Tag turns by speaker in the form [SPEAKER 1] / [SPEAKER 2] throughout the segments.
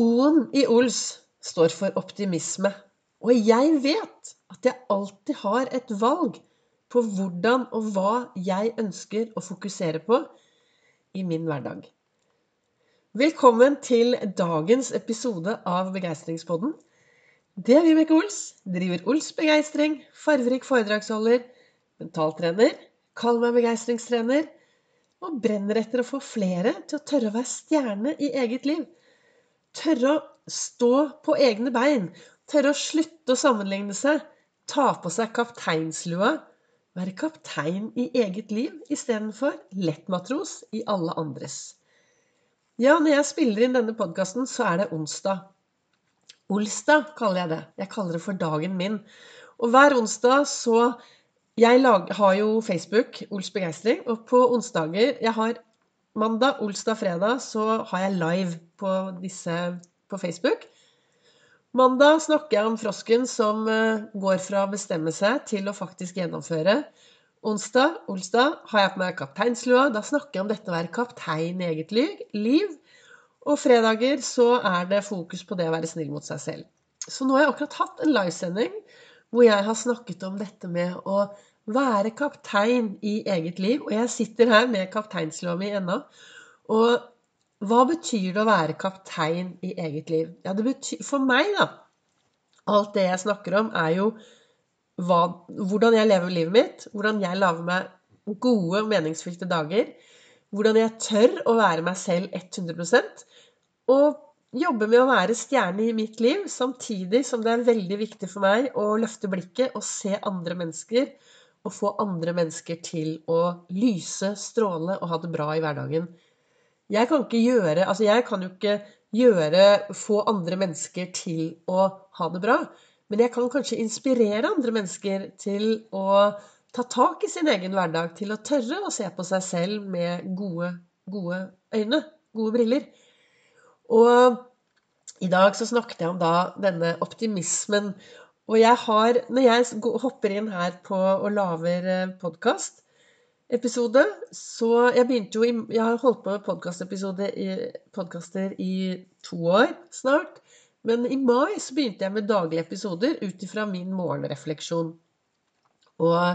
[SPEAKER 1] O-en i Ols står for optimisme. Og jeg vet at jeg alltid har et valg på hvordan og hva jeg ønsker å fokusere på i min hverdag. Velkommen til dagens episode av Begeistringspodden. Det er Vibeke Ols. Driver Ols Begeistring. Farverik foredragsholder. Mentaltrener. Kall meg begeistringstrener. Og brenner etter å få flere til å tørre å være stjerne i eget liv. Tørre å stå på egne bein. Tørre å slutte å sammenligne seg. Ta på seg kapteinslua. Være kaptein i eget liv istedenfor lettmatros i alle andres. Ja, når jeg spiller inn denne podkasten, så er det onsdag. Olsdag kaller jeg det. Jeg kaller det for dagen min. Og hver onsdag så Jeg har jo Facebook, Ols Begeistring, og på onsdager Jeg har mandag, olsdag, fredag så har jeg live på disse på Facebook. Mandag snakker jeg om frosken som eh, går fra å bestemme seg til å faktisk gjennomføre. Onsdag, olsdag har jeg på meg kapteinslua. Da snakker jeg om dette å være kaptein i eget liv. Og fredager så er det fokus på det å være snill mot seg selv. Så nå har jeg akkurat hatt en livesending hvor jeg har snakket om dette med å være kaptein i eget liv. Og jeg sitter her med kapteinslua mi ennå. Og hva betyr det å være kaptein i eget liv? Ja, det betyr For meg, da Alt det jeg snakker om, er jo hva, hvordan jeg lever livet mitt. Hvordan jeg lager meg gode og meningsfylte dager. Hvordan jeg tør å være meg selv 100% Og jobbe med å være stjerne i mitt liv, samtidig som det er veldig viktig for meg å løfte blikket og se andre mennesker å få andre mennesker til å lyse, stråle og ha det bra i hverdagen. Jeg kan ikke gjøre Altså, jeg kan jo ikke gjøre Få andre mennesker til å ha det bra. Men jeg kan kanskje inspirere andre mennesker til å ta tak i sin egen hverdag. Til å tørre å se på seg selv med gode, gode øyne. Gode briller. Og i dag så snakket jeg om da denne optimismen og jeg har, når jeg hopper inn her på og lager podkastepisode, Så jeg begynte jo i, Jeg har holdt på med podkaster i to år snart. Men i mai så begynte jeg med daglige episoder ut ifra min morgenrefleksjon. Og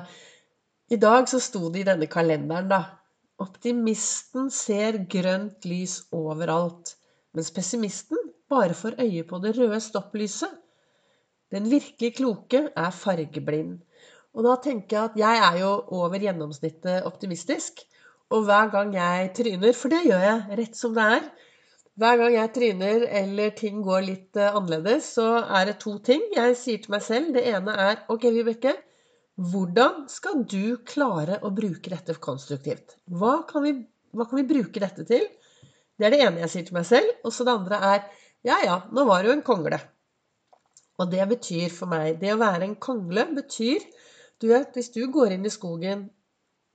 [SPEAKER 1] i dag så sto det i denne kalenderen, da Optimisten ser grønt lys overalt, mens pessimisten bare får øye på det røde stopplyset. Den virkelig kloke er fargeblind. Og da tenker jeg at jeg er jo over gjennomsnittet optimistisk. Og hver gang jeg tryner, for det gjør jeg rett som det er Hver gang jeg tryner eller ting går litt uh, annerledes, så er det to ting jeg sier til meg selv. Det ene er OK, Vibeke. Hvordan skal du klare å bruke dette konstruktivt? Hva kan, vi, hva kan vi bruke dette til? Det er det ene jeg sier til meg selv. Og så det andre er Ja, ja, nå var du en kongle. Og det betyr for meg Det å være en kongle betyr Du vet, hvis du går inn i skogen,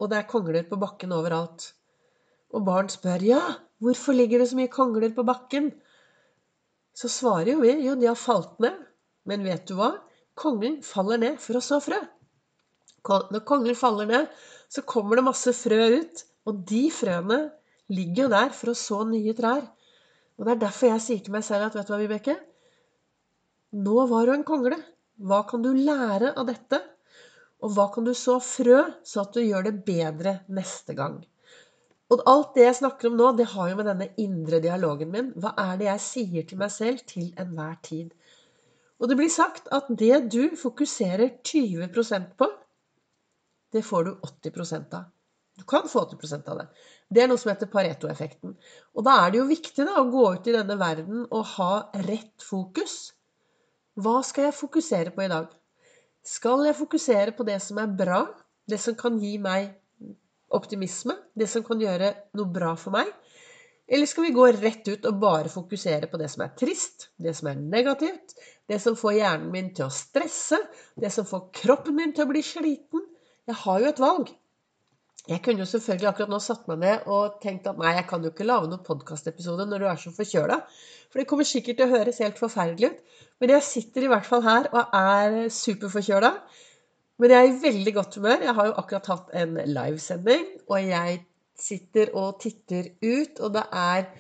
[SPEAKER 1] og det er kongler på bakken overalt, og barn spør ja, hvorfor ligger det så mye kongler på bakken? Så svarer jo vi jo, de har falt ned. Men vet du hva? Konglen faller ned for å så frø. Når kongler faller ned, så kommer det masse frø ut. Og de frøene ligger jo der for å så nye trær. Og det er derfor jeg sier til meg selv at vet du hva, Vibeke? Nå var du en kongle. Hva kan du lære av dette? Og hva kan du så frø, så at du gjør det bedre neste gang? Og alt det jeg snakker om nå, det har jo med denne indre dialogen min Hva er det jeg sier til meg selv til enhver tid? Og det blir sagt at det du fokuserer 20% på, det får du 80 av. Du kan få 80% av det. Det er noe som heter Pareto-effekten. Og da er det jo viktig da, å gå ut i denne verden og ha rett fokus. Hva skal jeg fokusere på i dag? Skal jeg fokusere på det som er bra? Det som kan gi meg optimisme? Det som kan gjøre noe bra for meg? Eller skal vi gå rett ut og bare fokusere på det som er trist, det som er negativt, det som får hjernen min til å stresse, det som får kroppen min til å bli sliten? Jeg har jo et valg. Jeg kunne jo selvfølgelig akkurat nå satt meg ned og tenkt at nei, jeg kan jo ikke lage noen podkastepisode når du er så forkjøla. For det kommer sikkert til å høres helt forferdelig ut. Men jeg sitter i hvert fall her og er superforkjøla. Men jeg er i veldig godt humør. Jeg har jo akkurat hatt en livesending, og jeg sitter og titter ut, og det er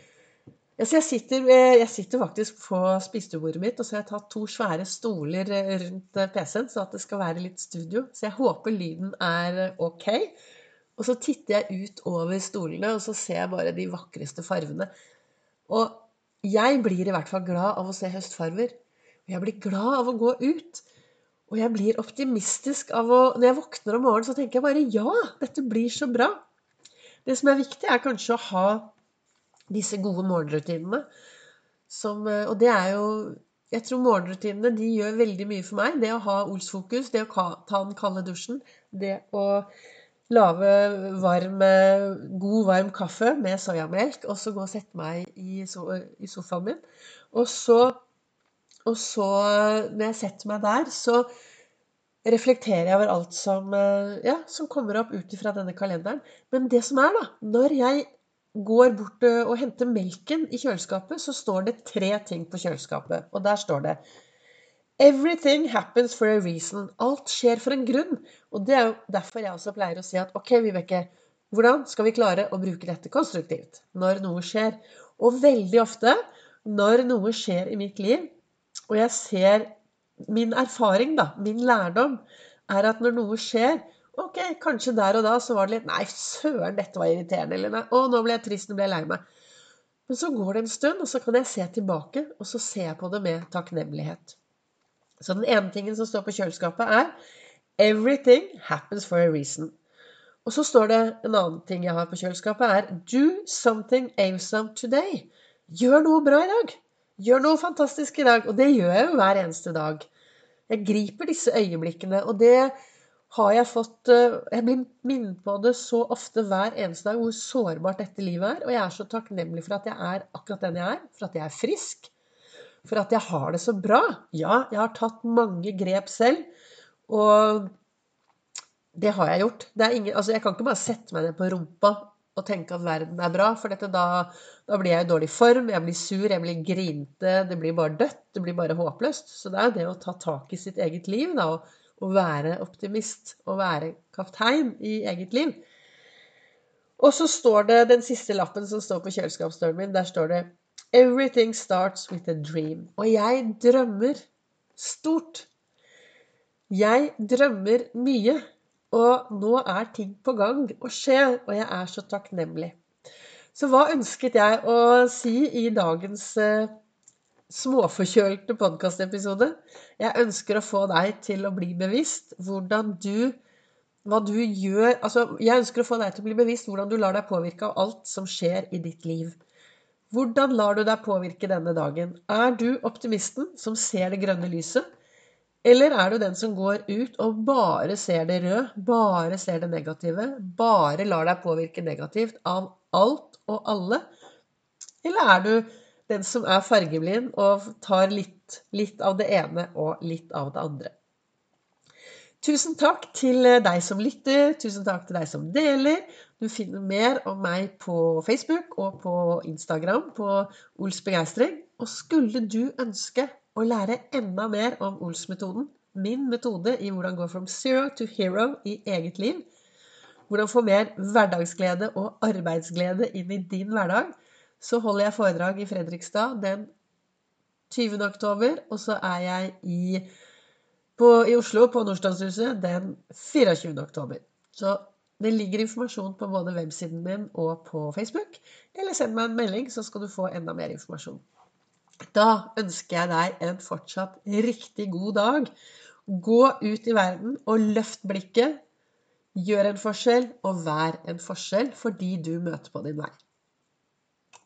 [SPEAKER 1] Altså jeg sitter, jeg sitter faktisk på spisebordet mitt, og så har jeg tatt to svære stoler rundt PC-en, så at det skal være litt studio. Så jeg håper lyden er ok. Og så titter jeg ut over stolene, og så ser jeg bare de vakreste farvene. Og jeg blir i hvert fall glad av å se høstfarver. Og jeg blir glad av å gå ut. Og jeg blir optimistisk av å Når jeg våkner om morgenen, så tenker jeg bare ja, dette blir så bra. Det som er viktig, er kanskje å ha disse gode morgenrutinene. Som, eh, og det er jo Jeg tror morgenrutinene de gjør veldig mye for meg. Det å ha Ols-fokus, det å ta den kalde dusjen, det å lage varm, god, varm kaffe med soyamelk, og så gå og sette meg i, sofaen min. Og så, og så, når jeg setter meg der, så reflekterer jeg over alt som, eh, ja, som kommer opp ut fra denne kalenderen. Men det som er, da, når jeg går bort eh, og henter melken i kjøleskapet, så står det tre ting på kjøleskapet. Og der står det Everything happens for a reason. Alt skjer for en grunn. Og det er jo derfor jeg også pleier å si at ok, Vibeke, hvordan skal vi klare å bruke dette konstruktivt når noe skjer? Og veldig ofte når noe skjer i mitt liv, og jeg ser Min erfaring, da, min lærdom, er at når noe skjer, Ok, kanskje der og da så var det litt Nei, søren, dette var irriterende. Eller nei, å, nå ble jeg trist, nå ble jeg lei meg. Men så går det en stund, og så kan jeg se tilbake, og så ser jeg på det med takknemlighet. Så den ene tingen som står på kjøleskapet, er Everything happens for a reason. Og så står det en annen ting jeg har på kjøleskapet, er Do something awesome today. Gjør noe bra i dag. Gjør noe fantastisk i dag. Og det gjør jeg jo hver eneste dag. Jeg griper disse øyeblikkene, og det har jeg fått eh, Jeg blir minnet på det så ofte hver eneste dag hvor sårbart dette livet er. Og jeg er så takknemlig for at jeg er akkurat den jeg er. For at jeg er frisk. For at jeg har det så bra. Ja, jeg har tatt mange grep selv. Og det har jeg gjort. Ingen, altså jeg kan ikke bare sette meg ned på rumpa og tenke at verden er bra. For dette, da, da, blir jeg i dårlig form, jeg blir sur, jeg blir grinte. Det blir bare dødt. Det blir bare håpløst. Så det er det å ta tak i sitt eget liv da, og og være optimist, og være kaptein i eget liv. Og så står det den siste lappen som står på kjøleskapsdøren min, der står det 'Everything starts with a dream'. Og jeg drømmer stort. Jeg drømmer mye. Og nå er ting på gang og skjer, og jeg er så takknemlig. Så hva ønsket jeg å si i dagens eh, småforkjølte podkastepisode. Jeg ønsker å få deg til å bli bevisst hvordan du hva du gjør Altså, jeg ønsker å få deg til å bli bevisst hvordan du lar deg påvirke av alt som skjer i ditt liv. Hvordan lar du deg påvirke denne dagen? Er du optimisten som ser det grønne lyset? Eller er du den som går ut og bare ser det røde, bare ser det negative, bare lar deg påvirke negativt av alt og alle? Eller er du den som er fargeblind og tar litt, litt av det ene og litt av det andre. Tusen takk til deg som lytter, tusen takk til deg som deler. Du finner mer om meg på Facebook og på Instagram på Ols begeistring. Og skulle du ønske å lære enda mer om Ols-metoden, min metode i hvordan gå from zero to hero i eget liv, hvordan få mer hverdagsglede og arbeidsglede inn i din hverdag, så holder jeg foredrag i Fredrikstad den 20. oktober, og så er jeg i, på, i Oslo, på Nordstrandshuset, den 24. oktober. Så det ligger informasjon på både websiden min og på Facebook. Eller send meg en melding, så skal du få enda mer informasjon. Da ønsker jeg deg en fortsatt riktig god dag. Gå ut i verden og løft blikket. Gjør en forskjell, og vær en forskjell for de du møter på din vei.